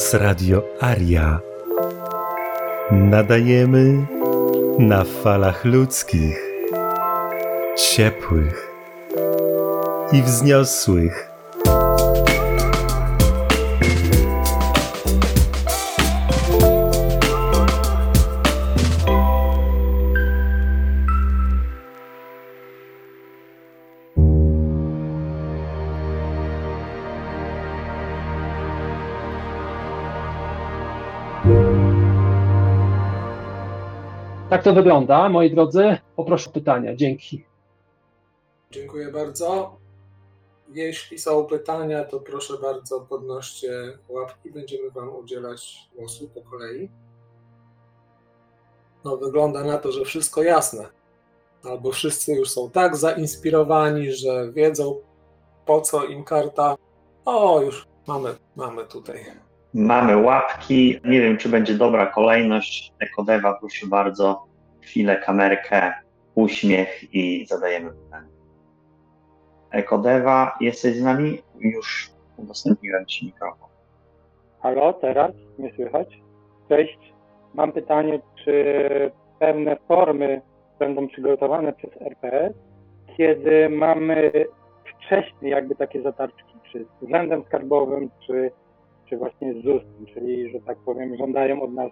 Teraz Radio Aria. Nadajemy na falach ludzkich, ciepłych i wzniosłych. Tak to wygląda, moi drodzy. Poproszę o pytania. Dzięki. Dziękuję bardzo. Jeśli są pytania, to proszę bardzo podnoście łapki. Będziemy Wam udzielać głosu po kolei. No, wygląda na to, że wszystko jasne. Albo wszyscy już są tak zainspirowani, że wiedzą po co im karta. O, już mamy, mamy tutaj. Mamy łapki. Nie wiem, czy będzie dobra kolejność. Ekodewa, proszę bardzo. Chwilę, kamerkę, uśmiech i zadajemy pytanie. Ekodewa, jesteś z nami? Już udostępniłem Ci mikrofon. Halo, teraz mnie słychać? Cześć. Mam pytanie, czy pewne formy będą przygotowane przez RPS, kiedy mamy wcześniej jakby takie zatarczki, czy z urzędem skarbowym, czy, czy właśnie z ZUS, czyli, że tak powiem, żądają od nas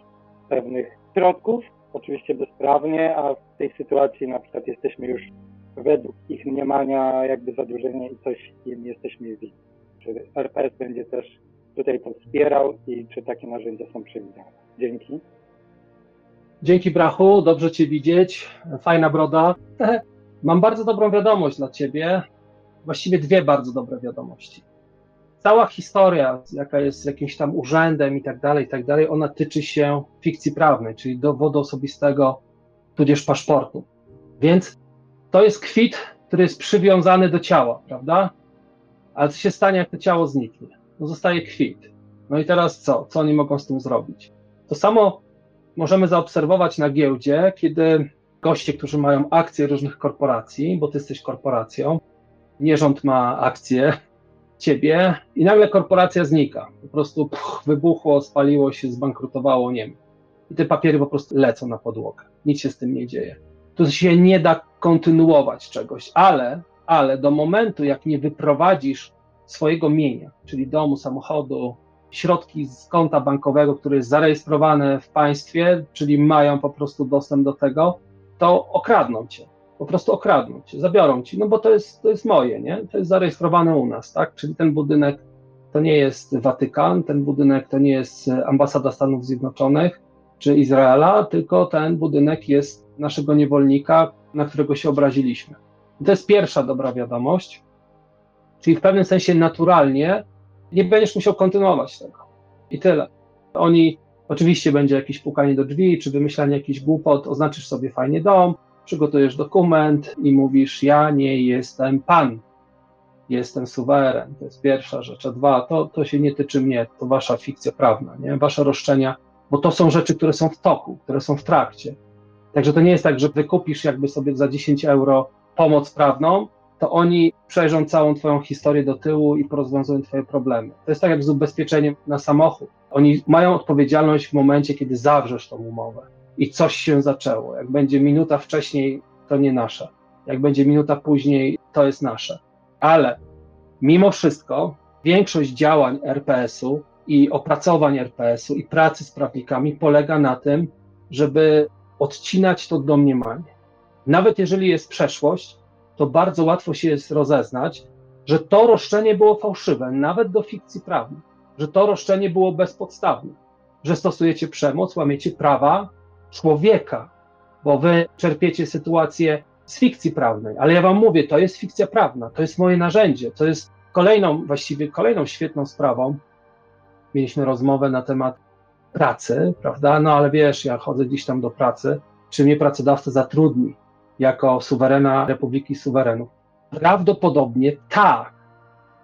pewnych środków, oczywiście bezprawnie, a w tej sytuacji na przykład jesteśmy już według ich mniemania jakby zadłużeni i coś im jesteśmy winni. Czy RPS będzie też tutaj to wspierał i czy takie narzędzia są przewidziane? Dzięki. Dzięki, Brachu. Dobrze Cię widzieć. Fajna broda. Mam bardzo dobrą wiadomość dla Ciebie. Właściwie dwie bardzo dobre wiadomości. Cała historia, jaka jest z jakimś tam urzędem i tak dalej, i tak dalej, ona tyczy się fikcji prawnej, czyli dowodu osobistego, tudzież paszportu. Więc to jest kwit, który jest przywiązany do ciała, prawda? Ale co się stanie, jak to ciało zniknie? No zostaje kwit. No i teraz co? Co oni mogą z tym zrobić? To samo możemy zaobserwować na giełdzie, kiedy goście, którzy mają akcje różnych korporacji, bo ty jesteś korporacją, nie rząd ma akcje ciebie i nagle korporacja znika. Po prostu puch, wybuchło, spaliło się, zbankrutowało, nie wiem. I te papiery po prostu lecą na podłogę. Nic się z tym nie dzieje. Tu się nie da kontynuować czegoś, ale, ale do momentu, jak nie wyprowadzisz swojego mienia, czyli domu, samochodu, środki z konta bankowego, które jest zarejestrowane w państwie, czyli mają po prostu dostęp do tego, to okradną cię. Po prostu okradną cię, zabiorą ci, no bo to jest, to jest moje, nie? To jest zarejestrowane u nas, tak? Czyli ten budynek to nie jest Watykan, ten budynek to nie jest ambasada Stanów Zjednoczonych czy Izraela, tylko ten budynek jest naszego niewolnika, na którego się obraziliśmy. I to jest pierwsza dobra wiadomość, czyli w pewnym sensie naturalnie nie będziesz musiał kontynuować tego. I tyle. Oni, oczywiście będzie jakieś pukanie do drzwi, czy wymyślanie jakichś głupot, oznaczysz sobie fajnie dom, przygotujesz dokument i mówisz, ja nie jestem pan, jestem suweren. To jest pierwsza rzecz. A dwa, to, to się nie tyczy mnie, to wasza fikcja prawna, nie? wasze roszczenia, bo to są rzeczy, które są w toku, które są w trakcie. Także to nie jest tak, że wykupisz jakby sobie za 10 euro pomoc prawną, to oni przejrzą całą Twoją historię do tyłu i porozwiązują Twoje problemy. To jest tak jak z ubezpieczeniem na samochód. Oni mają odpowiedzialność w momencie, kiedy zawrzesz tą umowę i coś się zaczęło. Jak będzie minuta wcześniej, to nie nasze. Jak będzie minuta później, to jest nasze. Ale mimo wszystko większość działań RPS-u i opracowań RPS-u i pracy z prawnikami polega na tym, żeby odcinać to domniemanie. Nawet jeżeli jest przeszłość, to bardzo łatwo się jest rozeznać, że to roszczenie było fałszywe, nawet do fikcji prawnej, że to roszczenie było bezpodstawne, że stosujecie przemoc, łamiecie prawa człowieka, bo wy czerpiecie sytuację z fikcji prawnej, ale ja wam mówię, to jest fikcja prawna, to jest moje narzędzie, to jest kolejną, właściwie kolejną świetną sprawą. Mieliśmy rozmowę na temat pracy, prawda? No ale wiesz, ja chodzę gdzieś tam do pracy, czy mnie pracodawca zatrudni jako suwerena Republiki Suwerenów? Prawdopodobnie tak,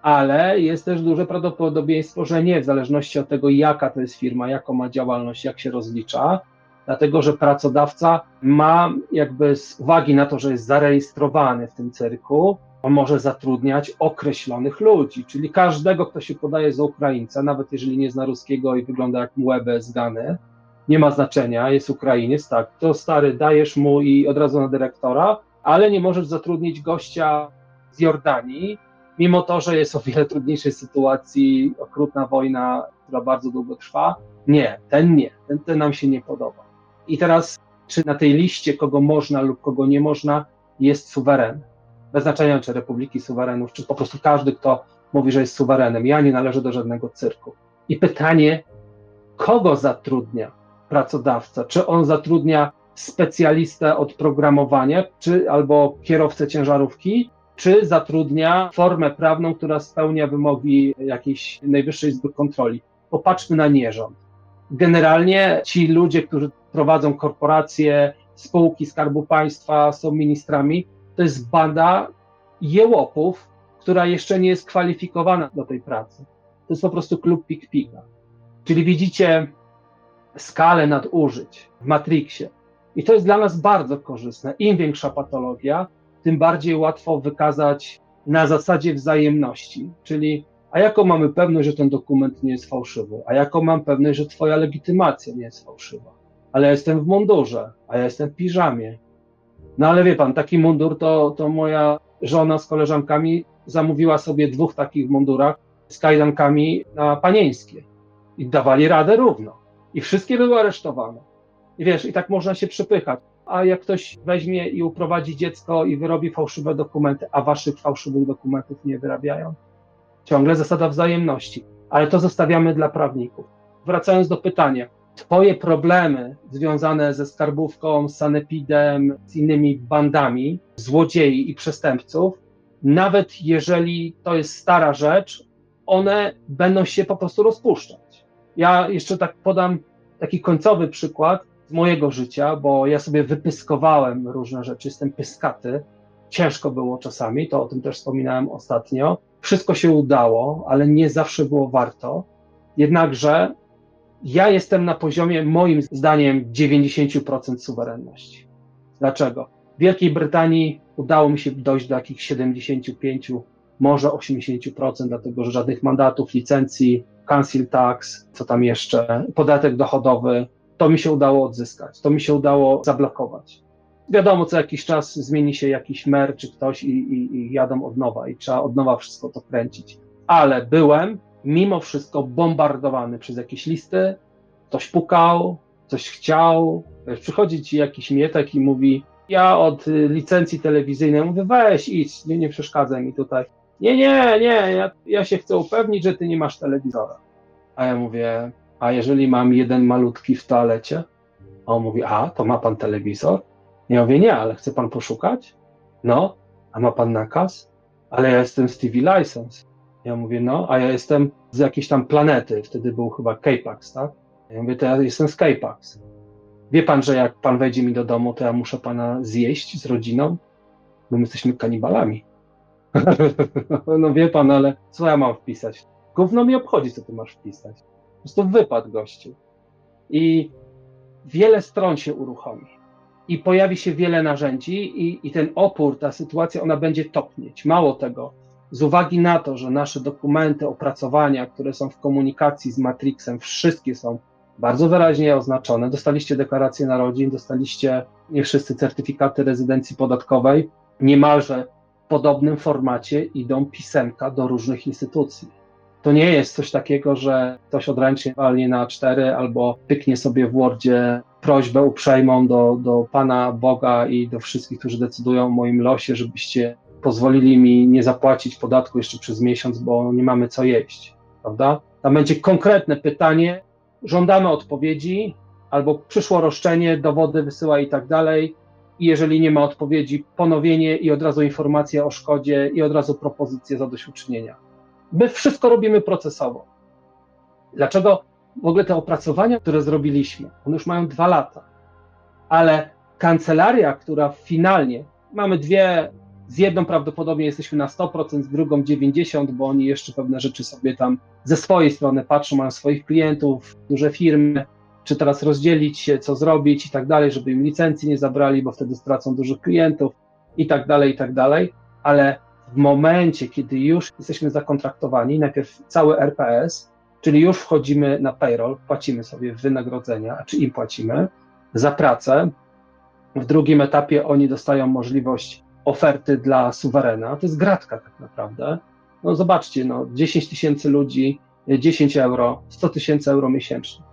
ale jest też duże prawdopodobieństwo, że nie, w zależności od tego, jaka to jest firma, jaką ma działalność, jak się rozlicza, dlatego że pracodawca ma jakby z uwagi na to, że jest zarejestrowany w tym cyrku, on może zatrudniać określonych ludzi, czyli każdego, kto się podaje za Ukraińca, nawet jeżeli nie zna ruskiego i wygląda jak Muebe z Gany, nie ma znaczenia, jest Ukrainiec, tak, to stary, dajesz mu i od razu na dyrektora, ale nie możesz zatrudnić gościa z Jordanii, mimo to, że jest o wiele trudniejszej sytuacji, okrutna wojna, która bardzo długo trwa. Nie, ten nie, ten, ten nam się nie podoba. I teraz, czy na tej liście kogo można lub kogo nie można, jest suweren? Bez znaczenia, czy republiki suwerenów, czy po prostu każdy, kto mówi, że jest suwerenem. Ja nie należę do żadnego cyrku. I pytanie, kogo zatrudnia pracodawca? Czy on zatrudnia specjalistę od programowania, czy albo kierowcę ciężarówki, czy zatrudnia formę prawną, która spełnia wymogi jakiejś najwyższej izby kontroli. Popatrzmy na nierząd. Generalnie ci ludzie, którzy prowadzą korporacje, spółki Skarbu Państwa, są ministrami, to jest banda jełopów, która jeszcze nie jest kwalifikowana do tej pracy. To jest po prostu klub pik-pika. Czyli widzicie skalę nadużyć w Matrixie. I to jest dla nas bardzo korzystne. Im większa patologia, tym bardziej łatwo wykazać na zasadzie wzajemności. Czyli, a jaką mamy pewność, że ten dokument nie jest fałszywy? A jaką mam pewność, że Twoja legitymacja nie jest fałszywa? Ale ja jestem w mundurze, a ja jestem w piżamie. No ale wie pan, taki mundur to, to moja żona z koleżankami zamówiła sobie dwóch takich mundurach z kajdankami na panieńskie. I dawali radę równo. I wszystkie były aresztowane. I wiesz, i tak można się przepychać a jak ktoś weźmie i uprowadzi dziecko i wyrobi fałszywe dokumenty, a waszych fałszywych dokumentów nie wyrabiają? Ciągle zasada wzajemności, ale to zostawiamy dla prawników. Wracając do pytania, Twoje problemy związane ze skarbówką, z sanepidem, z innymi bandami złodziei i przestępców, nawet jeżeli to jest stara rzecz, one będą się po prostu rozpuszczać. Ja jeszcze tak podam taki końcowy przykład z mojego życia, bo ja sobie wypyskowałem różne rzeczy, jestem pyskaty. Ciężko było czasami, to o tym też wspominałem ostatnio. Wszystko się udało, ale nie zawsze było warto. Jednakże ja jestem na poziomie, moim zdaniem, 90% suwerenności. Dlaczego? W Wielkiej Brytanii udało mi się dojść do jakichś 75, może 80%, dlatego że żadnych mandatów, licencji, council tax, co tam jeszcze, podatek dochodowy, to mi się udało odzyskać, to mi się udało zablokować. Wiadomo, co jakiś czas zmieni się jakiś mer czy ktoś i, i, i jadą od nowa i trzeba od nowa wszystko to kręcić. Ale byłem mimo wszystko bombardowany przez jakieś listy, ktoś pukał, coś chciał, przychodzi ci jakiś mietek i mówi, ja od licencji telewizyjnej mówię, weź idź, nie, nie przeszkadzaj mi tutaj. Nie, nie, nie, ja, ja się chcę upewnić, że ty nie masz telewizora. A ja mówię, a jeżeli mam jeden malutki w toalecie? A on mówi, a, to ma pan telewizor? Ja mówię, nie, ale chce pan poszukać? No, a ma pan nakaz? Ale ja jestem TV License. Ja mówię, no, a ja jestem z jakiejś tam planety, wtedy był chyba K-Pax, tak? Ja mówię, to ja jestem z K-Pax. Wie pan, że jak pan wejdzie mi do domu, to ja muszę pana zjeść z rodziną? Bo my jesteśmy kanibalami. no wie pan, ale co ja mam wpisać? Gówno mi obchodzi, co ty masz wpisać prostu wypadł gościu. I wiele stron się uruchomi. I pojawi się wiele narzędzi, i, i ten opór, ta sytuacja, ona będzie topnieć. Mało tego, z uwagi na to, że nasze dokumenty, opracowania, które są w komunikacji z Matrixem, wszystkie są bardzo wyraźnie oznaczone. Dostaliście deklarację narodzin, dostaliście nie wszyscy certyfikaty rezydencji podatkowej. Niemalże w podobnym formacie idą pisemka do różnych instytucji to nie jest coś takiego, że ktoś odręcznie walnie na cztery albo pyknie sobie w Wordzie prośbę uprzejmą do, do Pana Boga i do wszystkich, którzy decydują o moim losie, żebyście pozwolili mi nie zapłacić podatku jeszcze przez miesiąc, bo nie mamy co jeść, prawda? Tam będzie konkretne pytanie, żądamy odpowiedzi, albo przyszło roszczenie, dowody wysyła i tak dalej. I jeżeli nie ma odpowiedzi, ponowienie i od razu informacja o szkodzie i od razu propozycję zadośćuczynienia. My wszystko robimy procesowo. Dlaczego w ogóle te opracowania, które zrobiliśmy, one już mają dwa lata, ale kancelaria, która finalnie, mamy dwie, z jedną prawdopodobnie jesteśmy na 100%, z drugą 90%, bo oni jeszcze pewne rzeczy sobie tam ze swojej strony patrzą, mają swoich klientów, duże firmy, czy teraz rozdzielić się, co zrobić i tak dalej, żeby im licencji nie zabrali, bo wtedy stracą dużych klientów i tak dalej, i tak dalej, ale w momencie, kiedy już jesteśmy zakontraktowani, najpierw cały RPS, czyli już wchodzimy na payroll, płacimy sobie wynagrodzenia, czy im płacimy za pracę. W drugim etapie oni dostają możliwość oferty dla suwerena. To jest gratka tak naprawdę. No zobaczcie, no 10 tysięcy ludzi, 10 euro, 100 tysięcy euro miesięcznie.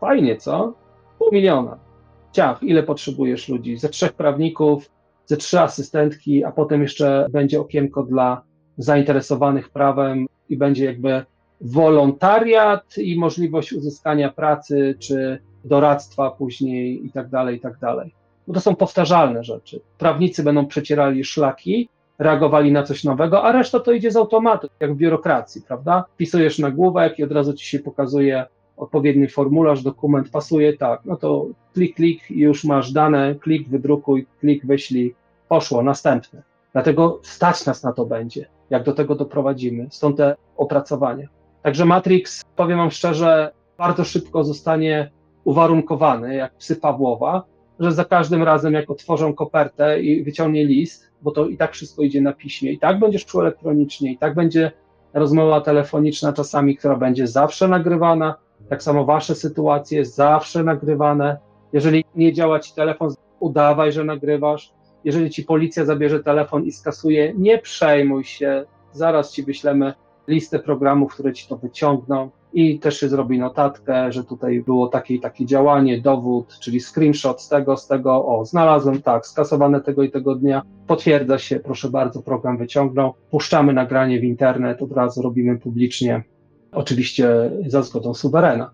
Fajnie, co? Pół miliona. Ciach, ile potrzebujesz ludzi? Ze trzech prawników, ze trzy asystentki, a potem jeszcze będzie okienko dla zainteresowanych prawem i będzie jakby wolontariat i możliwość uzyskania pracy czy doradztwa później i tak dalej, i tak dalej. Bo to są powtarzalne rzeczy. Prawnicy będą przecierali szlaki, reagowali na coś nowego, a reszta to idzie z automatu, jak w biurokracji, prawda? Pisujesz nagłówek i od razu ci się pokazuje odpowiedni formularz, dokument pasuje, tak, no to klik, klik i już masz dane, klik, wydrukuj, klik, wyślij, poszło, następne. Dlatego stać nas na to będzie, jak do tego doprowadzimy, stąd te opracowania. Także Matrix, powiem Wam szczerze, bardzo szybko zostanie uwarunkowany, jak psy Pawłowa, że za każdym razem, jak otworzą kopertę i wyciągnie list, bo to i tak wszystko idzie na piśmie, i tak będziesz czuł elektronicznie, i tak będzie rozmowa telefoniczna czasami, która będzie zawsze nagrywana, tak samo wasze sytuacje zawsze nagrywane. Jeżeli nie działa ci telefon, udawaj, że nagrywasz. Jeżeli ci policja zabierze telefon i skasuje, nie przejmuj się, zaraz ci wyślemy listę programów, które ci to wyciągną i też się zrobi notatkę, że tutaj było takie i takie działanie, dowód, czyli screenshot z tego, z tego, o, znalazłem tak, skasowane tego i tego dnia, potwierdza się, proszę bardzo, program wyciągnął, puszczamy nagranie w internet, od razu robimy publicznie, oczywiście za zgodą suwerena.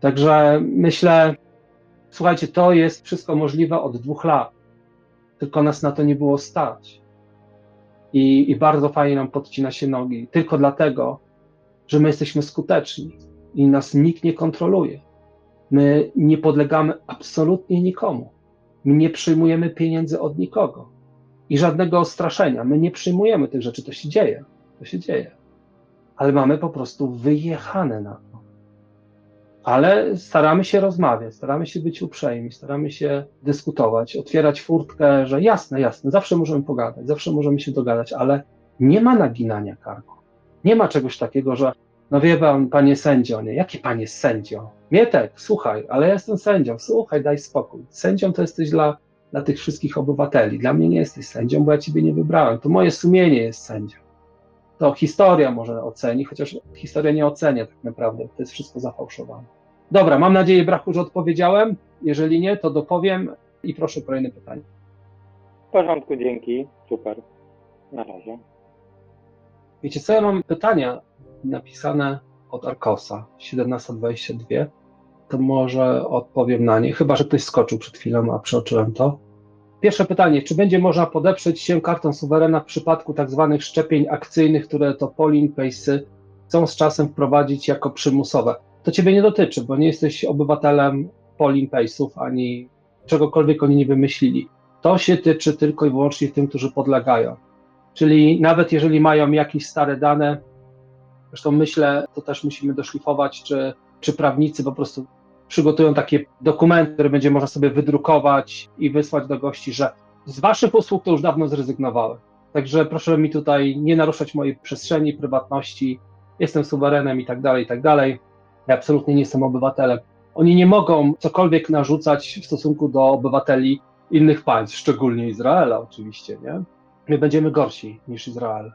Także myślę, słuchajcie, to jest wszystko możliwe od dwóch lat, tylko nas na to nie było stać. I, i bardzo fajnie nam podcina się nogi, tylko dlatego, że my jesteśmy skuteczni i nas nikt nie kontroluje. My nie podlegamy absolutnie nikomu. My nie przyjmujemy pieniędzy od nikogo i żadnego ostraszenia. My nie przyjmujemy tych rzeczy, to się dzieje. To się dzieje. Ale mamy po prostu wyjechane na to. Ale staramy się rozmawiać, staramy się być uprzejmi, staramy się dyskutować, otwierać furtkę, że jasne, jasne, zawsze możemy pogadać, zawsze możemy się dogadać, ale nie ma naginania karku. Nie ma czegoś takiego, że no wie pan, panie sędzio, nie? Jaki panie sędzio? Mietek, słuchaj, ale ja jestem sędzią, słuchaj, daj spokój. Sędzią to jesteś dla, dla tych wszystkich obywateli. Dla mnie nie jesteś sędzią, bo ja ciebie nie wybrałem. To moje sumienie jest sędzią. To historia może oceni, chociaż historia nie ocenia tak naprawdę, to jest wszystko zafałszowane. Dobra, mam nadzieję, Brachu, że odpowiedziałem. Jeżeli nie, to dopowiem i proszę kolejne pytanie. W porządku, dzięki. Super. Na razie. Wiecie co, ja mam pytania napisane od Arkosa 1722. To może odpowiem na nie, chyba że ktoś skoczył przed chwilą, a przeoczyłem to. Pierwsze pytanie, czy będzie można podeprzeć się kartą suwerena w przypadku tak zwanych szczepień akcyjnych, które to Polin, Pejsy chcą z czasem wprowadzić jako przymusowe? To ciebie nie dotyczy, bo nie jesteś obywatelem Polin, Pejsów, ani czegokolwiek oni nie wymyślili. To się tyczy tylko i wyłącznie tym, którzy podlegają. Czyli nawet jeżeli mają jakieś stare dane, zresztą myślę, to też musimy doszlifować, czy, czy prawnicy po prostu przygotują takie dokumenty, które będzie można sobie wydrukować i wysłać do gości, że z waszych usług to już dawno zrezygnowałem. Także proszę mi tutaj nie naruszać mojej przestrzeni, prywatności, jestem suwerenem i tak dalej, i tak dalej. Ja absolutnie nie jestem obywatelem. Oni nie mogą cokolwiek narzucać w stosunku do obywateli innych państw, szczególnie Izraela oczywiście, nie? My będziemy gorsi niż Izrael.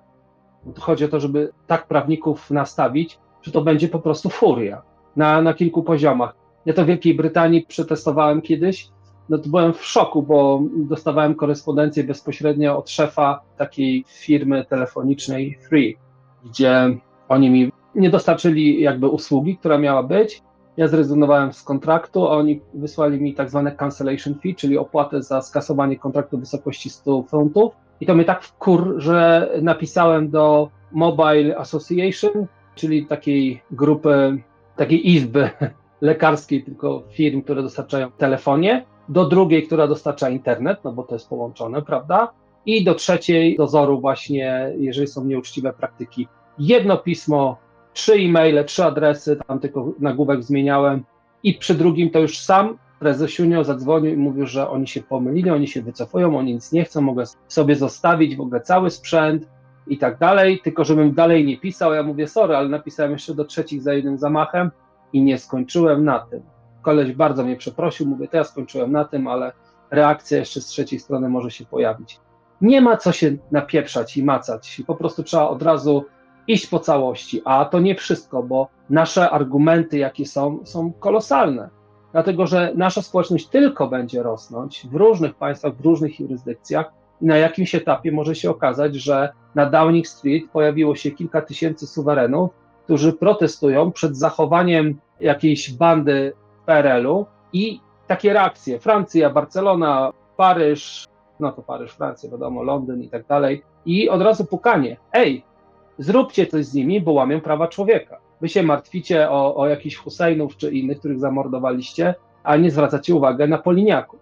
To chodzi o to, żeby tak prawników nastawić, że to będzie po prostu furia na, na kilku poziomach. Ja to w Wielkiej Brytanii przetestowałem kiedyś, no to byłem w szoku, bo dostawałem korespondencję bezpośrednio od szefa takiej firmy telefonicznej Free, gdzie oni mi nie dostarczyli jakby usługi, która miała być. Ja zrezygnowałem z kontraktu, a oni wysłali mi tak zwane cancellation fee, czyli opłatę za skasowanie kontraktu w wysokości 100 funtów. I to mnie tak wkur, że napisałem do Mobile Association, czyli takiej grupy, takiej izby lekarskiej, tylko firm, które dostarczają telefonie, do drugiej, która dostarcza internet, no bo to jest połączone, prawda? I do trzeciej dozoru właśnie, jeżeli są nieuczciwe praktyki. Jedno pismo, trzy e-maile, trzy adresy, tam tylko nagłówek zmieniałem i przy drugim to już sam prezesiunio zadzwonił i mówił, że oni się pomylili, oni się wycofują, oni nic nie chcą, mogę sobie zostawić w ogóle cały sprzęt i tak dalej, tylko żebym dalej nie pisał. Ja mówię, sorry, ale napisałem jeszcze do trzecich za jednym zamachem i nie skończyłem na tym. Koleś bardzo mnie przeprosił, mówię, to ja skończyłem na tym, ale reakcja jeszcze z trzeciej strony może się pojawić. Nie ma co się napieprzać i macać, po prostu trzeba od razu iść po całości, a to nie wszystko, bo nasze argumenty, jakie są, są kolosalne. Dlatego, że nasza społeczność tylko będzie rosnąć w różnych państwach, w różnych jurysdykcjach, i na jakimś etapie może się okazać, że na Downing Street pojawiło się kilka tysięcy suwerenów, którzy protestują przed zachowaniem jakiejś bandy PRL-u i takie reakcje. Francja, Barcelona, Paryż, no to Paryż, Francja, wiadomo, Londyn i tak dalej. I od razu pukanie. Ej, zróbcie coś z nimi, bo łamią prawa człowieka. Wy się martwicie o, o jakichś Husajnów czy innych, których zamordowaliście, a nie zwracacie uwagę na Poliniaków.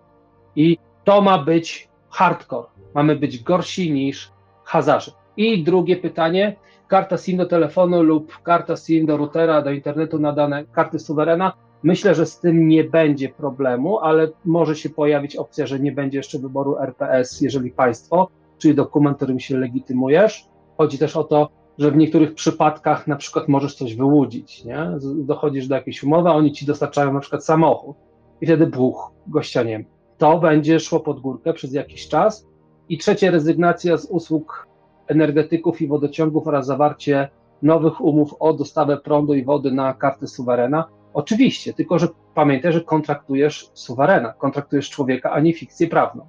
I to ma być hardcore. Mamy być gorsi niż Hazarze. I drugie pytanie, karta SIM do telefonu lub karta SIM do routera, do internetu na dane karty suwerena. Myślę, że z tym nie będzie problemu, ale może się pojawić opcja, że nie będzie jeszcze wyboru RPS, jeżeli państwo, czyli dokument, którym się legitymujesz. Chodzi też o to, że w niektórych przypadkach na przykład możesz coś wyłudzić, nie? Dochodzisz do jakiejś umowy, oni ci dostarczają na przykład samochód i wtedy buch, gościa nie. To będzie szło pod górkę przez jakiś czas. I trzecie, rezygnacja z usług energetyków i wodociągów oraz zawarcie nowych umów o dostawę prądu i wody na karty suwerena. Oczywiście, tylko że pamiętaj, że kontraktujesz suwerena, kontraktujesz człowieka, a nie fikcję prawną.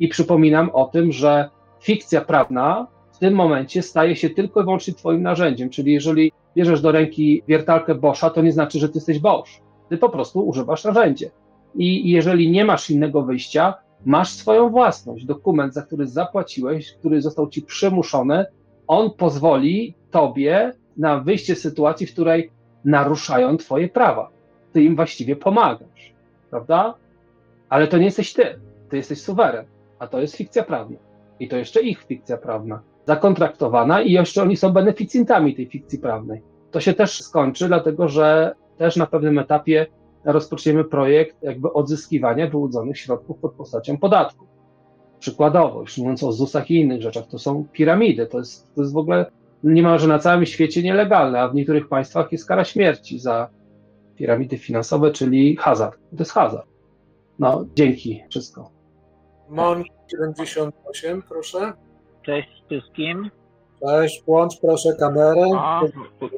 I przypominam o tym, że fikcja prawna w tym momencie staje się tylko i wyłącznie Twoim narzędziem. Czyli jeżeli bierzesz do ręki wiertarkę Boscha, to nie znaczy, że Ty jesteś Bosch. Ty po prostu używasz narzędzie. I jeżeli nie masz innego wyjścia, masz swoją własność. Dokument, za który zapłaciłeś, który został ci przymuszony, on pozwoli tobie na wyjście z sytuacji, w której naruszają twoje prawa. Ty im właściwie pomagasz, prawda? Ale to nie jesteś ty, ty jesteś suweren, a to jest fikcja prawna. I to jeszcze ich fikcja prawna, zakontraktowana i jeszcze oni są beneficjentami tej fikcji prawnej. To się też skończy, dlatego że też na pewnym etapie rozpoczniemy projekt jakby odzyskiwania wyłudzonych środków pod postacią podatku. Przykładowo, już mówiąc o ZUS-ach i innych rzeczach, to są piramidy, to jest, to jest w ogóle niemalże na całym świecie nielegalne, a w niektórych państwach jest kara śmierci za piramidy finansowe, czyli hazard. To jest hazard. No, dzięki, wszystko. Mon 78, proszę. Cześć wszystkim. Cześć, włącz proszę kamerę. O,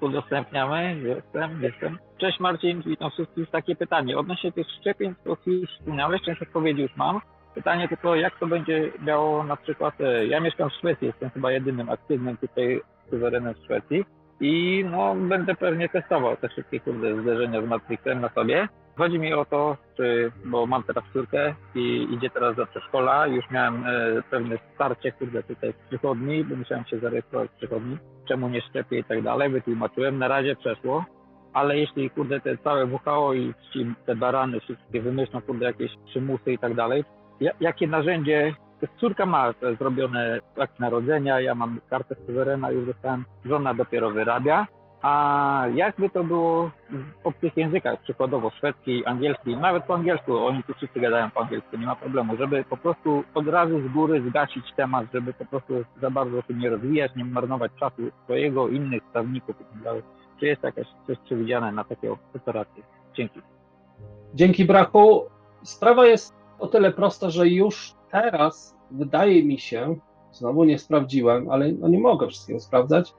udostępniamy, jestem, jestem. Cześć Marcin, witam wszystkich. Takie pytanie. Odnośnie tych szczepień, o których wspomniałeś, część odpowiedzi już mam. Pytanie tylko, jak to będzie działało na przykład, e, ja mieszkam w Szwecji, jestem chyba jedynym aktywnym tutaj suwerenem w Szwecji i no będę pewnie testował te wszystkie kurde zderzenia z Matrixem na sobie. Chodzi mi o to, czy, bo mam teraz córkę i idzie teraz do przedszkola, już miałem e, pewne starcie, kurde, tutaj w przychodni, bo musiałem się zarejestrować w przychodni, czemu nie szczepię i tak dalej, wytłumaczyłem, na razie przeszło, ale jeśli, kurde, te całe WHO i ci, te barany wszystkie wymyślą, kurde, jakieś przymusy i tak dalej, jakie narzędzie, córka ma zrobione akt narodzenia, ja mam kartę suwerena, już dostałem, żona dopiero wyrabia, a jakby to było w obcych językach, przykładowo szwedzki, angielski, nawet po angielsku, oni tu wszyscy gadają po angielsku, nie ma problemu, żeby po prostu od razu z góry zgasić temat, żeby po prostu za bardzo się nie rozwijać, nie marnować czasu swojego, innych stawników itd. Czy jest jakaś coś przewidziane na takie operacje? Dzięki. Dzięki braku. Sprawa jest o tyle prosta, że już teraz wydaje mi się, znowu nie sprawdziłem, ale no nie mogę wszystkiego sprawdzać,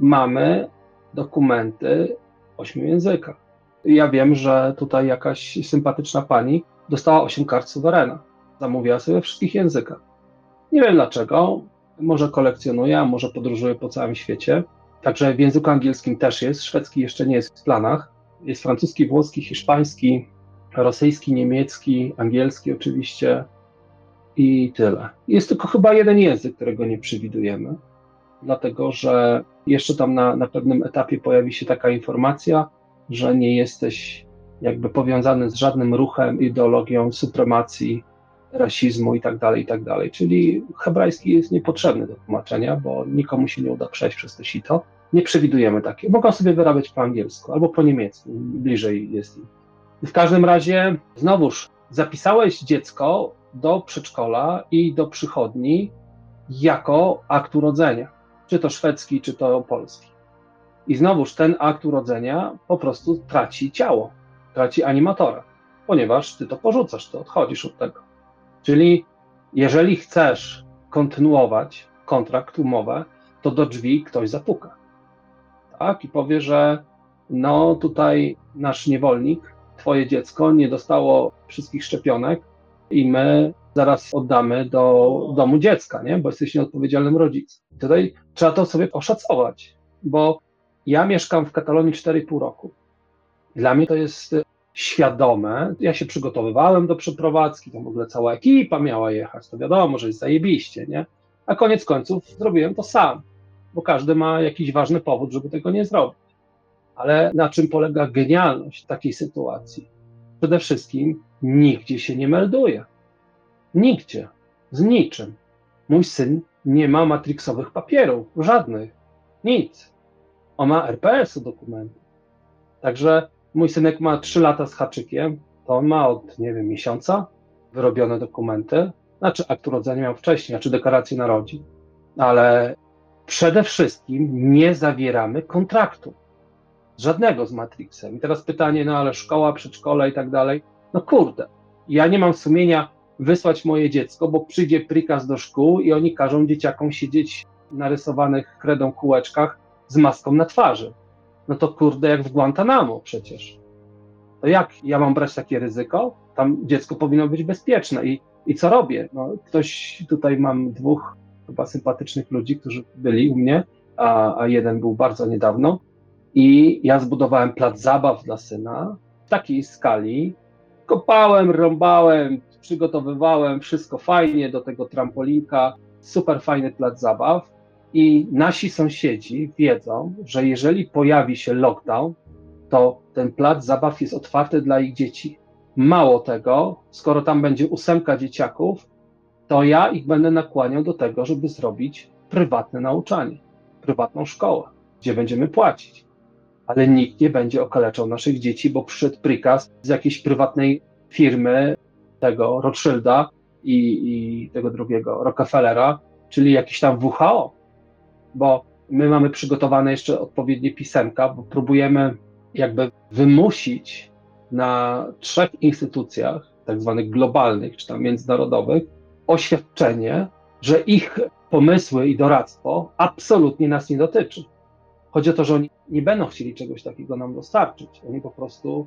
mamy dokumenty ośmiu językach. Ja wiem, że tutaj jakaś sympatyczna pani dostała osiem kart suwerena. Zamówiła sobie we wszystkich językach. Nie wiem dlaczego. Może kolekcjonuje, a może podróżuje po całym świecie. Także w języku angielskim też jest. Szwedzki jeszcze nie jest w planach. Jest francuski, włoski, hiszpański, rosyjski, niemiecki, angielski oczywiście i tyle. Jest tylko chyba jeden język, którego nie przewidujemy dlatego że jeszcze tam na, na pewnym etapie pojawi się taka informacja, że nie jesteś jakby powiązany z żadnym ruchem, ideologią supremacji, rasizmu i tak dalej, i tak dalej. Czyli hebrajski jest niepotrzebny do tłumaczenia, bo nikomu się nie uda przejść przez to sito. Nie przewidujemy takie. Mogą sobie wyrabiać po angielsku albo po niemiecku, bliżej jest im. W każdym razie, znowuż, zapisałeś dziecko do przedszkola i do przychodni jako akt urodzenia czy to szwedzki, czy to polski. I znowuż ten akt urodzenia po prostu traci ciało, traci animatora, ponieważ ty to porzucasz, ty odchodzisz od tego. Czyli jeżeli chcesz kontynuować kontrakt, umowę, to do drzwi ktoś zapuka. Tak? I powie, że no tutaj nasz niewolnik, twoje dziecko nie dostało wszystkich szczepionek i my zaraz oddamy do domu dziecka, nie? bo jesteś nieodpowiedzialnym rodzicem. Tutaj trzeba to sobie oszacować, bo ja mieszkam w Katalonii 4,5 roku. Dla mnie to jest świadome. Ja się przygotowywałem do przeprowadzki, tam w ogóle cała ekipa miała jechać, to wiadomo, że jest zajebiście, nie? A koniec końców zrobiłem to sam, bo każdy ma jakiś ważny powód, żeby tego nie zrobić. Ale na czym polega genialność takiej sytuacji? Przede wszystkim nigdzie się nie melduje. Nigdzie. Z niczym. Mój syn nie ma matrixowych papierów, żadnych. Nic. On ma RPS-u dokumenty. Także mój synek ma 3 lata z haczykiem, to on ma od, nie wiem, miesiąca wyrobione dokumenty. Znaczy, akt urodzenia miał wcześniej, znaczy deklarację narodzin. Ale przede wszystkim nie zawieramy kontraktu. Żadnego z Matrixem. I teraz pytanie, no ale szkoła, przedszkole i tak dalej. No kurde, ja nie mam sumienia wysłać moje dziecko, bo przyjdzie prikaz do szkół i oni każą dzieciakom siedzieć w narysowanych kredą kółeczkach z maską na twarzy. No to kurde, jak w Guantanamo przecież. To jak ja mam brać takie ryzyko? Tam dziecko powinno być bezpieczne. I, i co robię? No, ktoś, tutaj mam dwóch chyba sympatycznych ludzi, którzy byli u mnie, a, a jeden był bardzo niedawno. I ja zbudowałem plac zabaw dla syna w takiej skali. Kopałem, rąbałem, przygotowywałem, wszystko fajnie do tego trampolinka, super fajny plac zabaw. I nasi sąsiedzi wiedzą, że jeżeli pojawi się lockdown, to ten plac zabaw jest otwarty dla ich dzieci. Mało tego, skoro tam będzie ósemka dzieciaków, to ja ich będę nakłaniał do tego, żeby zrobić prywatne nauczanie, prywatną szkołę, gdzie będziemy płacić. Ale nikt nie będzie okaleczał naszych dzieci, bo przyszedł prikaz z jakiejś prywatnej firmy, tego Rothschilda i, i tego drugiego Rockefellera, czyli jakiś tam WHO, bo my mamy przygotowane jeszcze odpowiednie pisemka, bo próbujemy jakby wymusić na trzech instytucjach, tak zwanych globalnych czy tam międzynarodowych, oświadczenie, że ich pomysły i doradztwo absolutnie nas nie dotyczy. Chodzi o to, że oni nie będą chcieli czegoś takiego nam dostarczyć. Oni po prostu,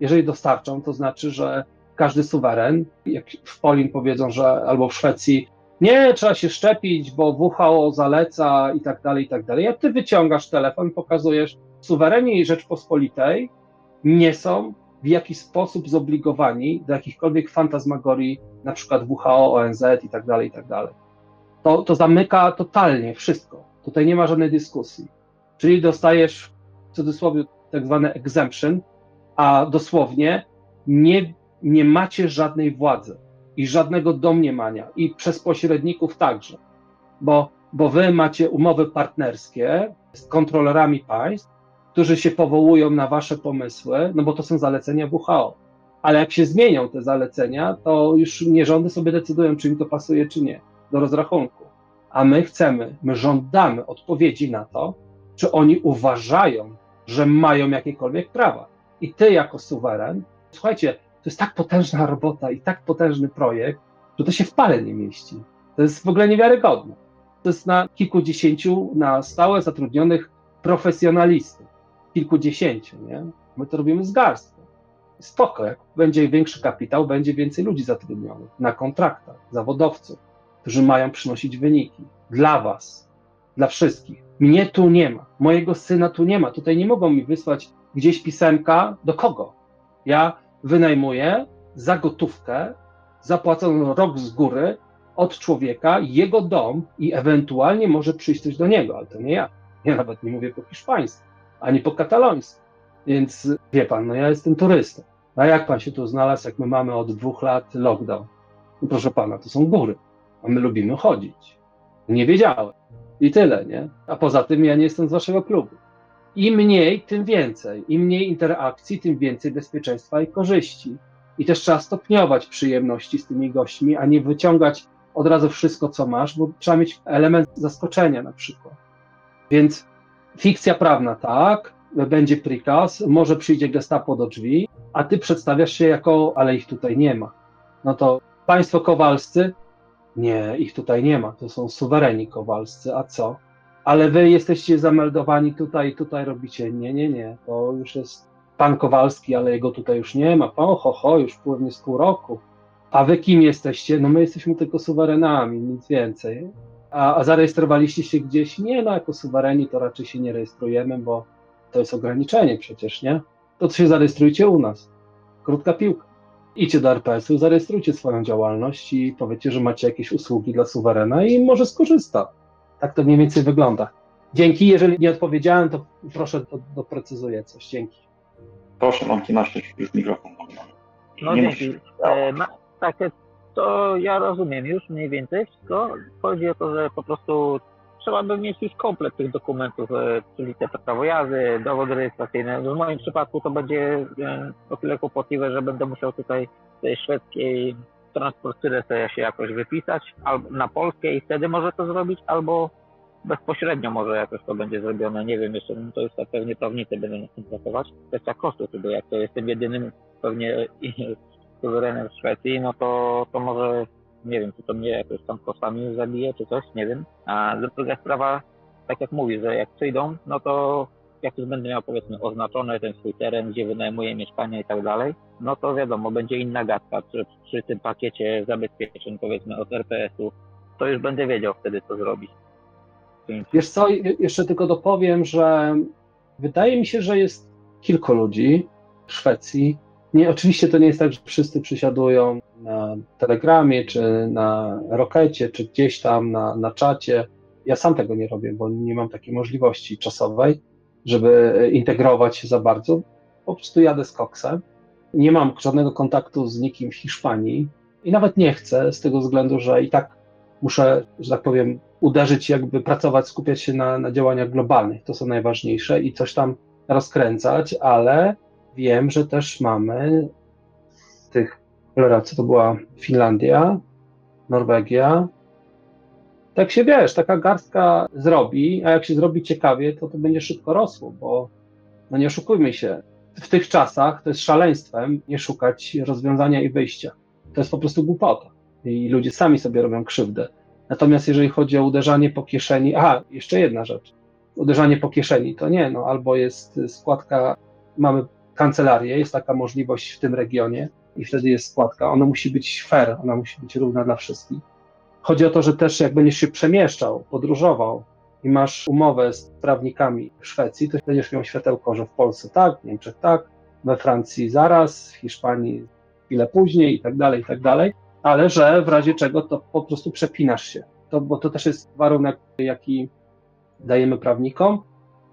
jeżeli dostarczą, to znaczy, że każdy suweren, jak w Polin powiedzą, że albo w Szwecji, nie, trzeba się szczepić, bo WHO zaleca i tak dalej, i tak dalej. Jak ty wyciągasz telefon, pokazujesz, suwereni Rzeczpospolitej nie są w jakiś sposób zobligowani do jakichkolwiek fantazmagorii, na przykład WHO, ONZ i tak dalej, i tak dalej. To, to zamyka totalnie wszystko. Tutaj nie ma żadnej dyskusji. Czyli dostajesz w cudzysłowie tak zwane exemption, a dosłownie nie, nie macie żadnej władzy i żadnego domniemania, i przez pośredników także, bo, bo wy macie umowy partnerskie z kontrolerami państw, którzy się powołują na wasze pomysły, no bo to są zalecenia WHO. Ale jak się zmienią te zalecenia, to już nie rządy sobie decydują, czy im to pasuje, czy nie, do rozrachunku. A my chcemy, my żądamy odpowiedzi na to, czy oni uważają, że mają jakiekolwiek prawa. I ty, jako suweren, słuchajcie, to jest tak potężna robota i tak potężny projekt, że to się w pale nie mieści. To jest w ogóle niewiarygodne. To jest na kilkudziesięciu na stałe zatrudnionych profesjonalistów. Kilkudziesięciu, nie? My to robimy z garstką. Spoko, jak będzie większy kapitał, będzie więcej ludzi zatrudnionych na kontraktach, zawodowców, którzy mają przynosić wyniki. Dla was, dla wszystkich. Mnie tu nie ma, mojego syna tu nie ma. Tutaj nie mogą mi wysłać gdzieś pisemka. Do kogo? Ja wynajmuję za gotówkę, zapłaconą rok z góry od człowieka, jego dom i ewentualnie może przyjść coś do niego, ale to nie ja. Ja nawet nie mówię po hiszpańsku, ani po katalońsku. Więc wie pan, no ja jestem turystą. A jak pan się tu znalazł, jak my mamy od dwóch lat lockdown? No proszę pana, to są góry, a my lubimy chodzić. Nie wiedziałem. I tyle, nie? A poza tym ja nie jestem z waszego klubu. Im mniej, tym więcej. Im mniej interakcji, tym więcej bezpieczeństwa i korzyści. I też trzeba stopniować przyjemności z tymi gośćmi, a nie wyciągać od razu wszystko, co masz, bo trzeba mieć element zaskoczenia na przykład. Więc fikcja prawna, tak, będzie prikaz, może przyjdzie gestapo do drzwi, a ty przedstawiasz się jako, ale ich tutaj nie ma. No to państwo kowalscy, nie, ich tutaj nie ma, to są suwereni kowalscy, a co? Ale wy jesteście zameldowani tutaj, tutaj robicie, nie, nie, nie, to już jest pan Kowalski, ale jego tutaj już nie ma, o ho, ho, już płynie z pół roku. A wy kim jesteście? No my jesteśmy tylko suwerenami, nic więcej. A, a zarejestrowaliście się gdzieś? Nie, no jako suwereni to raczej się nie rejestrujemy, bo to jest ograniczenie przecież, nie? To się zarejestrujcie u nas. Krótka piłka. Idźcie do RPS-u, zarejestrujcie swoją działalność i powiedzcie, że macie jakieś usługi dla suwerena i może skorzysta. Tak to mniej więcej wygląda. Dzięki, jeżeli nie odpowiedziałem, to proszę do, doprecyzuję coś. Dzięki. Proszę, Monki, masz już, już mikrofon. No Nie dzięki. E, ma, takie, to ja rozumiem już mniej więcej wszystko. Chodzi o to, że po prostu trzeba by mieć już komplet tych dokumentów, e, czyli te prawo jazdy, dowód rejestracyjny. W moim przypadku to będzie e, o tyle kłopotliwe, że będę musiał tutaj tej szwedzkiej transportyrę sobie się jakoś wypisać, albo na polskiej wtedy może to zrobić, albo bezpośrednio może jakoś to będzie zrobione. Nie wiem jeszcze, no to już tak pewnie prawnicy będą na tym pracować. Kwestia kosztów, bo jak to jestem jedynym pewnie suwerenem w Szwecji, no to, to może nie wiem, czy to mnie jakoś tam kosztami zabije, czy coś, nie wiem. A druga sprawa, tak jak mówisz, że jak przyjdą, no to jak już będę miał powiedzmy oznaczony ten swój teren, gdzie wynajmuję mieszkanie i tak dalej, no to wiadomo, będzie inna gadka przy, przy tym pakiecie zabezpieczeń powiedzmy od RPS-u, to już będę wiedział wtedy co zrobić. Wiesz co, je- jeszcze tylko dopowiem, że wydaje mi się, że jest kilku ludzi w Szwecji. Nie, oczywiście to nie jest tak, że wszyscy przysiadują na Telegramie, czy na Rokecie, czy gdzieś tam na, na czacie. Ja sam tego nie robię, bo nie mam takiej możliwości czasowej, żeby integrować się za bardzo. Po prostu jadę z koksem. Nie mam żadnego kontaktu z nikim w Hiszpanii i nawet nie chcę, z tego względu, że i tak muszę, że tak powiem, uderzyć, jakby pracować, skupiać się na, na działaniach globalnych. To są najważniejsze i coś tam rozkręcać, ale wiem, że też mamy tych, cholera, co to była Finlandia, Norwegia. Tak się wiesz, taka garstka zrobi, a jak się zrobi ciekawie, to to będzie szybko rosło, bo no nie oszukujmy się, w tych czasach to jest szaleństwem nie szukać rozwiązania i wyjścia. To jest po prostu głupota i ludzie sami sobie robią krzywdę. Natomiast jeżeli chodzi o uderzanie po kieszeni, aha, jeszcze jedna rzecz. Uderzanie po kieszeni to nie, no albo jest składka, mamy kancelarię, jest taka możliwość w tym regionie i wtedy jest składka. Ona musi być fair, ona musi być równa dla wszystkich. Chodzi o to, że też jak będziesz się przemieszczał, podróżował i masz umowę z prawnikami w Szwecji, to będziesz miał światełko, że w Polsce tak, w Niemczech tak, we Francji zaraz, w Hiszpanii chwilę później i tak dalej, i tak dalej ale że w razie czego to po prostu przepinasz się. To, bo to też jest warunek, jaki dajemy prawnikom,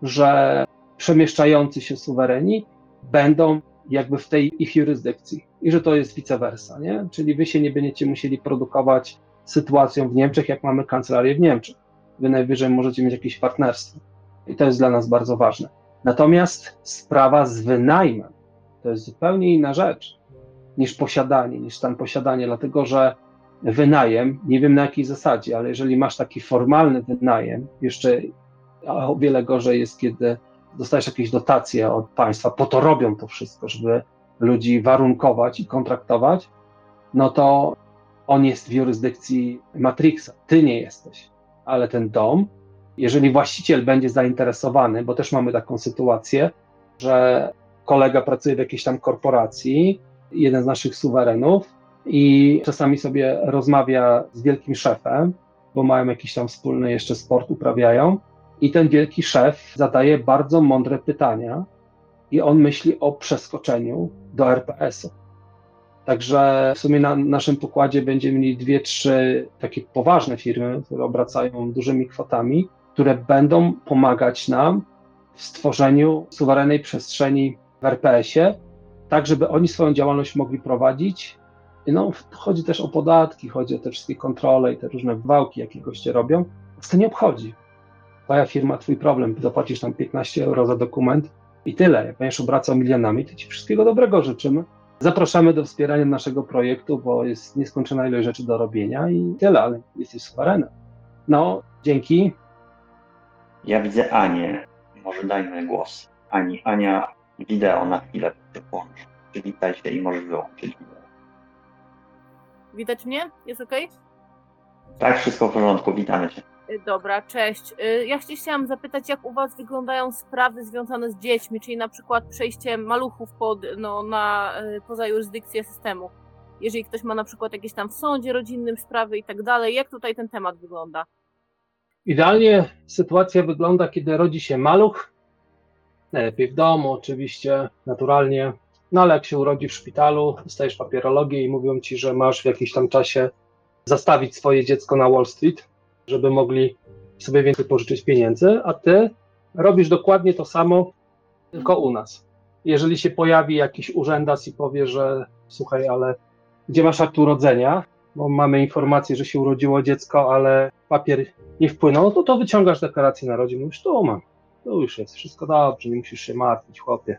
że przemieszczający się suwereni będą jakby w tej ich jurysdykcji i że to jest vice versa, nie? Czyli wy się nie będziecie musieli produkować sytuacją w Niemczech, jak mamy kancelarię w Niemczech. Wy najwyżej możecie mieć jakieś partnerstwo i to jest dla nas bardzo ważne. Natomiast sprawa z wynajmem to jest zupełnie inna rzecz niż posiadanie, niż tam posiadanie, dlatego że wynajem, nie wiem na jakiej zasadzie, ale jeżeli masz taki formalny wynajem, jeszcze o wiele gorzej jest, kiedy dostajesz jakieś dotacje od państwa, po to robią to wszystko, żeby ludzi warunkować i kontraktować, no to on jest w jurysdykcji Matrixa, ty nie jesteś, ale ten dom, jeżeli właściciel będzie zainteresowany, bo też mamy taką sytuację, że kolega pracuje w jakiejś tam korporacji, jeden z naszych suwerenów i czasami sobie rozmawia z wielkim szefem, bo mają jakiś tam wspólny jeszcze sport, uprawiają. I ten wielki szef zadaje bardzo mądre pytania i on myśli o przeskoczeniu do RPS-u. Także w sumie na naszym pokładzie będziemy mieli dwie, trzy takie poważne firmy, które obracają dużymi kwotami, które będą pomagać nam w stworzeniu suwerennej przestrzeni w RPS-ie, tak żeby oni swoją działalność mogli prowadzić. No, chodzi też o podatki, chodzi o te wszystkie kontrole i te różne wałki, jakie goście robią. Nas to nie obchodzi. Twoja firma, twój problem, zapłacisz tam 15 euro za dokument i tyle. Jak będziesz obracał milionami, to ci wszystkiego dobrego życzymy. Zapraszamy do wspierania naszego projektu, bo jest nieskończona ilość rzeczy do robienia i tyle, ale jesteś suwerenem. No, dzięki. Ja widzę Anię. Może dajmy głos. Ani, Ania, wideo na chwilę włącz. Przywitaj się i możesz wyłączyć wideo. Widać mnie? Jest ok? Tak, wszystko w porządku, witamy cię. Dobra, cześć. Y, Ja się chciałam zapytać, jak u Was wyglądają sprawy związane z dziećmi, czyli na przykład przejście maluchów pod, no, na, y, poza jurysdykcję systemu. Jeżeli ktoś ma na przykład jakieś tam w sądzie rodzinnym sprawy i tak dalej, jak tutaj ten temat wygląda? Idealnie sytuacja wygląda, kiedy rodzi się maluch, najlepiej w domu oczywiście, naturalnie, no ale jak się urodzi w szpitalu, dostajesz papierologię i mówią ci, że masz w jakimś tam czasie zastawić swoje dziecko na Wall Street, żeby mogli sobie więcej pożyczyć pieniędzy, a ty robisz dokładnie to samo, tylko u nas. Jeżeli się pojawi jakiś urzędas i powie, że słuchaj, ale gdzie masz akt urodzenia, bo mamy informację, że się urodziło dziecko, ale papier nie wpłynął, no to, to wyciągasz deklarację narodzin, mówisz, tu mam, tu już jest, wszystko dobrze, nie musisz się martwić, chłopie.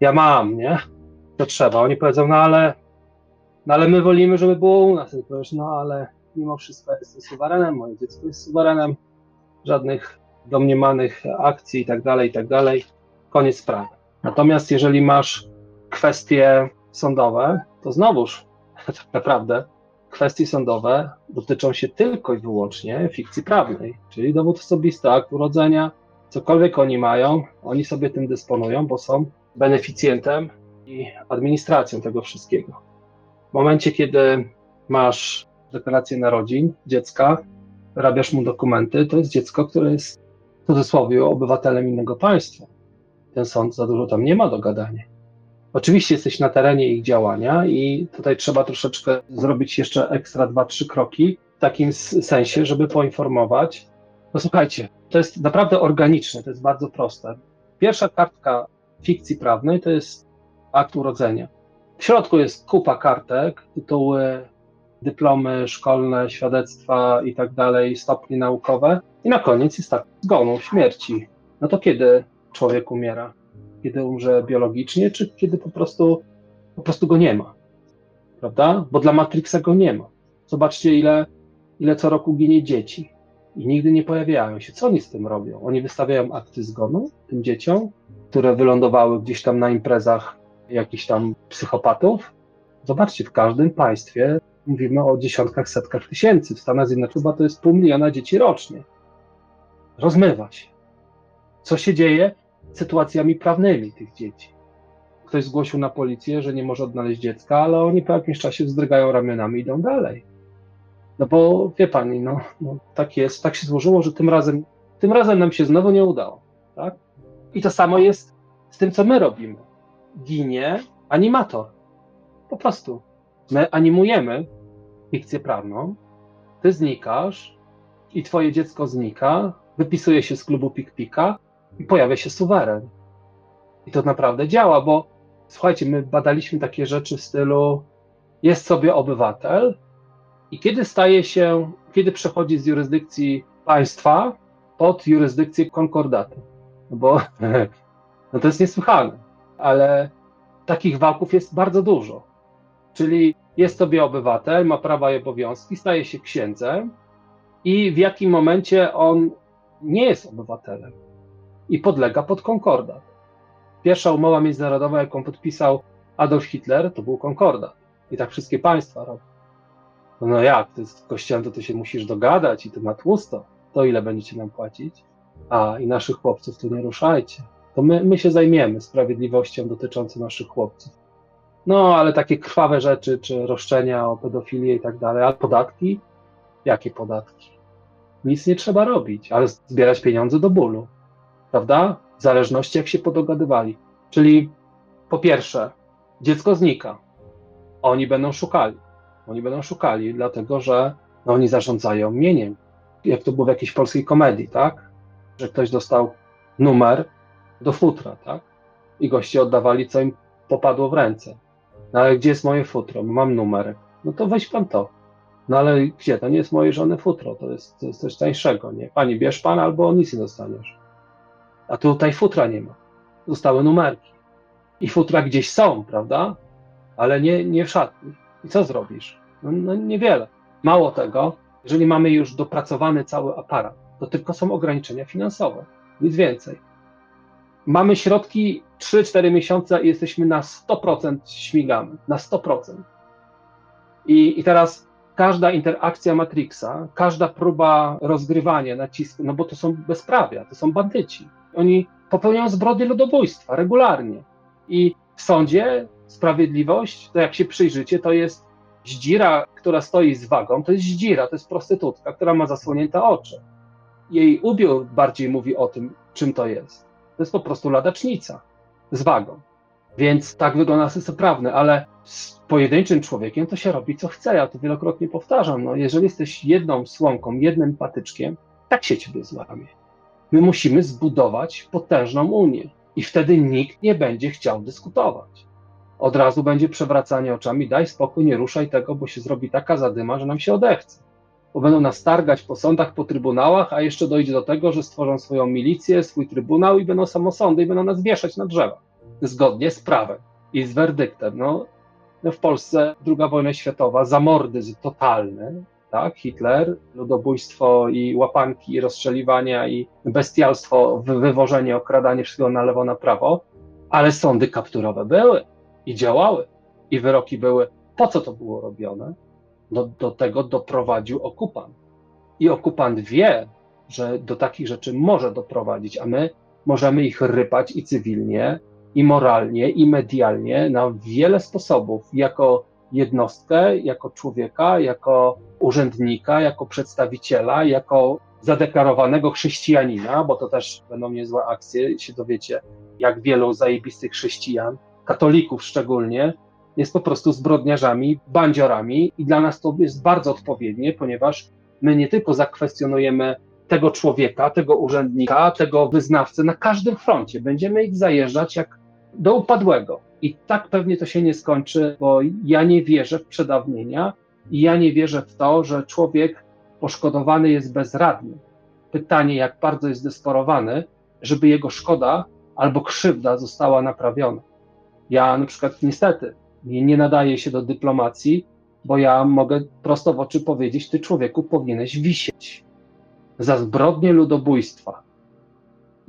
Ja mam, nie? To trzeba. Oni powiedzą, no ale, no ale my wolimy, żeby było u nas. I powiesz, no ale mimo wszystko ja jestem suwerenem, moje dziecko jest suwerenem, żadnych domniemanych akcji i tak dalej, i tak dalej. Koniec sprawy. Natomiast jeżeli masz kwestie sądowe, to znowuż tak naprawdę kwestie sądowe dotyczą się tylko i wyłącznie fikcji prawnej, czyli dowód osobisty, akt urodzenia, cokolwiek oni mają, oni sobie tym dysponują, bo są beneficjentem i administracją tego wszystkiego. W momencie, kiedy masz deklarację narodzin dziecka, wyrabiasz mu dokumenty, to jest dziecko, które jest w cudzysłowie obywatelem innego państwa. Ten sąd za dużo tam nie ma do gadania. Oczywiście jesteś na terenie ich działania i tutaj trzeba troszeczkę zrobić jeszcze ekstra dwa, trzy kroki w takim sensie, żeby poinformować. No słuchajcie, to jest naprawdę organiczne, to jest bardzo proste. Pierwsza kartka fikcji prawnej to jest akt urodzenia. W środku jest kupa kartek, tytuły, dyplomy szkolne, świadectwa i tak dalej, stopnie naukowe. I na koniec jest tak, zgonu, śmierci. No to kiedy człowiek umiera? Kiedy umrze biologicznie, czy kiedy po prostu, po prostu go nie ma? Prawda? Bo dla Matrixa go nie ma. Zobaczcie, ile, ile co roku ginie dzieci. I nigdy nie pojawiają się. Co oni z tym robią? Oni wystawiają akty zgonu tym dzieciom, które wylądowały gdzieś tam na imprezach jakichś tam psychopatów. Zobaczcie, w każdym państwie mówimy o dziesiątkach, setkach tysięcy. W Stanach Zjednoczonych to jest pół miliona dzieci rocznie. Rozmywa się. Co się dzieje z sytuacjami prawnymi tych dzieci? Ktoś zgłosił na policję, że nie może odnaleźć dziecka, ale oni po jakimś czasie wzdrygają ramionami i idą dalej. No bo wie pani, no, no tak jest, tak się złożyło, że tym razem, tym razem nam się znowu nie udało. Tak? I to samo jest z tym, co my robimy. Ginie animator. Po prostu. My animujemy fikcję prawną, ty znikasz i twoje dziecko znika, wypisuje się z klubu Pikpika i pojawia się suweren. I to naprawdę działa, bo słuchajcie, my badaliśmy takie rzeczy w stylu jest sobie obywatel i kiedy staje się, kiedy przechodzi z jurysdykcji państwa pod jurysdykcję konkordatu. Bo no to jest niesłychane, ale takich wałków jest bardzo dużo. Czyli jest sobie obywatel, ma prawa i obowiązki, staje się księdzem i w jakim momencie on nie jest obywatelem i podlega pod konkordat. Pierwsza umowa międzynarodowa, jaką podpisał Adolf Hitler, to był konkordat. I tak wszystkie państwa robią. No, no jak, ty z kościołem to ty się musisz dogadać i to na tłusto. To ile będziecie nam płacić? A, i naszych chłopców tu nie ruszajcie. To my, my się zajmiemy sprawiedliwością dotyczącą naszych chłopców. No, ale takie krwawe rzeczy, czy roszczenia o pedofilię i tak dalej, ale podatki? Jakie podatki? Nic nie trzeba robić, ale zbierać pieniądze do bólu. Prawda? W zależności jak się podogadywali. Czyli po pierwsze, dziecko znika. Oni będą szukali. Oni będą szukali, dlatego że no, oni zarządzają mieniem. Jak to było w jakiejś polskiej komedii, tak? Że ktoś dostał numer do futra, tak? I goście oddawali, co im popadło w ręce. No ale gdzie jest moje futro? Mam numerek. No to weź pan to. No ale gdzie? To nie jest mojej żony futro, to jest, to jest coś tańszego, nie? Pani, bierz pan albo nic nie dostaniesz. A tutaj futra nie ma. Zostały numerki. I futra gdzieś są, prawda? Ale nie, nie w szatni. I co zrobisz? No, no niewiele. Mało tego, jeżeli mamy już dopracowany cały aparat, to tylko są ograniczenia finansowe. Nic więcej. Mamy środki 3-4 miesiące i jesteśmy na 100% śmigamy. Na 100%. I, I teraz każda interakcja Matrixa, każda próba rozgrywania nacisku, no bo to są bezprawia, to są bandyci. Oni popełniają zbrodnie ludobójstwa regularnie. I w sądzie sprawiedliwość, to jak się przyjrzycie, to jest zdzira, która stoi z wagą, to jest zdzira, to jest prostytutka, która ma zasłonięte oczy. Jej ubiór bardziej mówi o tym, czym to jest. To jest po prostu ladacznica z wagą. Więc tak wygląda system prawny, ale z pojedynczym człowiekiem to się robi co chce. Ja to wielokrotnie powtarzam. No, jeżeli jesteś jedną słomką, jednym patyczkiem, tak się ciebie złamie. My musimy zbudować potężną Unię i wtedy nikt nie będzie chciał dyskutować. Od razu będzie przewracanie oczami, daj spokój, nie ruszaj tego, bo się zrobi taka zadyma, że nam się odechce. Bo będą nas targać po sądach, po trybunałach, a jeszcze dojdzie do tego, że stworzą swoją milicję, swój trybunał i będą samosądy i będą nas wieszać na drzewach. Zgodnie z prawem i z werdyktem. No, no w Polsce II wojna światowa, zamordyzm totalny, tak? Hitler, ludobójstwo i łapanki, i rozstrzeliwania, i bestialstwo, wywożenie, okradanie wszystkiego na lewo, na prawo, ale sądy kapturowe były i działały, i wyroki były. Po co to było robione? Do, do tego doprowadził okupant. I okupant wie, że do takich rzeczy może doprowadzić, a my możemy ich rypać i cywilnie, i moralnie, i medialnie na wiele sposobów, jako jednostkę, jako człowieka, jako urzędnika, jako przedstawiciela, jako zadeklarowanego chrześcijanina, bo to też będą niezłe akcje, się dowiecie, jak wielu zajebistych chrześcijan, katolików szczególnie, jest po prostu zbrodniarzami, bandziorami i dla nas to jest bardzo odpowiednie, ponieważ my nie tylko zakwestionujemy tego człowieka, tego urzędnika, tego wyznawcę na każdym froncie. Będziemy ich zajeżdżać jak do upadłego. I tak pewnie to się nie skończy, bo ja nie wierzę w przedawnienia i ja nie wierzę w to, że człowiek poszkodowany jest bezradny. Pytanie, jak bardzo jest zdesperowany, żeby jego szkoda albo krzywda została naprawiona. Ja na przykład niestety nie, nie nadaję się do dyplomacji, bo ja mogę prosto w oczy powiedzieć, ty człowieku powinieneś wisieć za zbrodnie ludobójstwa.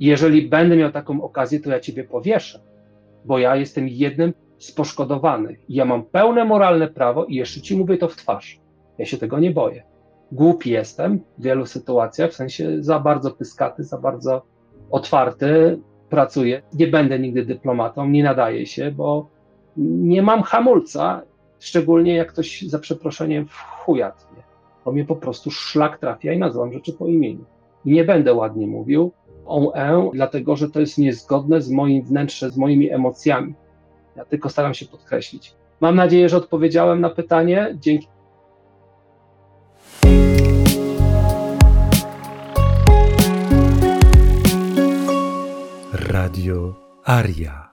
Jeżeli będę miał taką okazję, to ja ciebie powieszę bo ja jestem jednym z poszkodowanych. Ja mam pełne moralne prawo i jeszcze ci mówię to w twarz. Ja się tego nie boję. Głupi jestem w wielu sytuacjach, w sensie za bardzo pyskaty, za bardzo otwarty, pracuję. Nie będę nigdy dyplomatą, nie nadaję się, bo nie mam hamulca, szczególnie jak ktoś za przeproszeniem w chujatnie. Bo mnie po prostu szlak trafia i nazywam rzeczy po imieniu. Nie będę ładnie mówił, on e, dlatego że to jest niezgodne z moim wnętrzem, z moimi emocjami. Ja tylko staram się podkreślić. Mam nadzieję, że odpowiedziałem na pytanie. Dzięki. Radio Aria.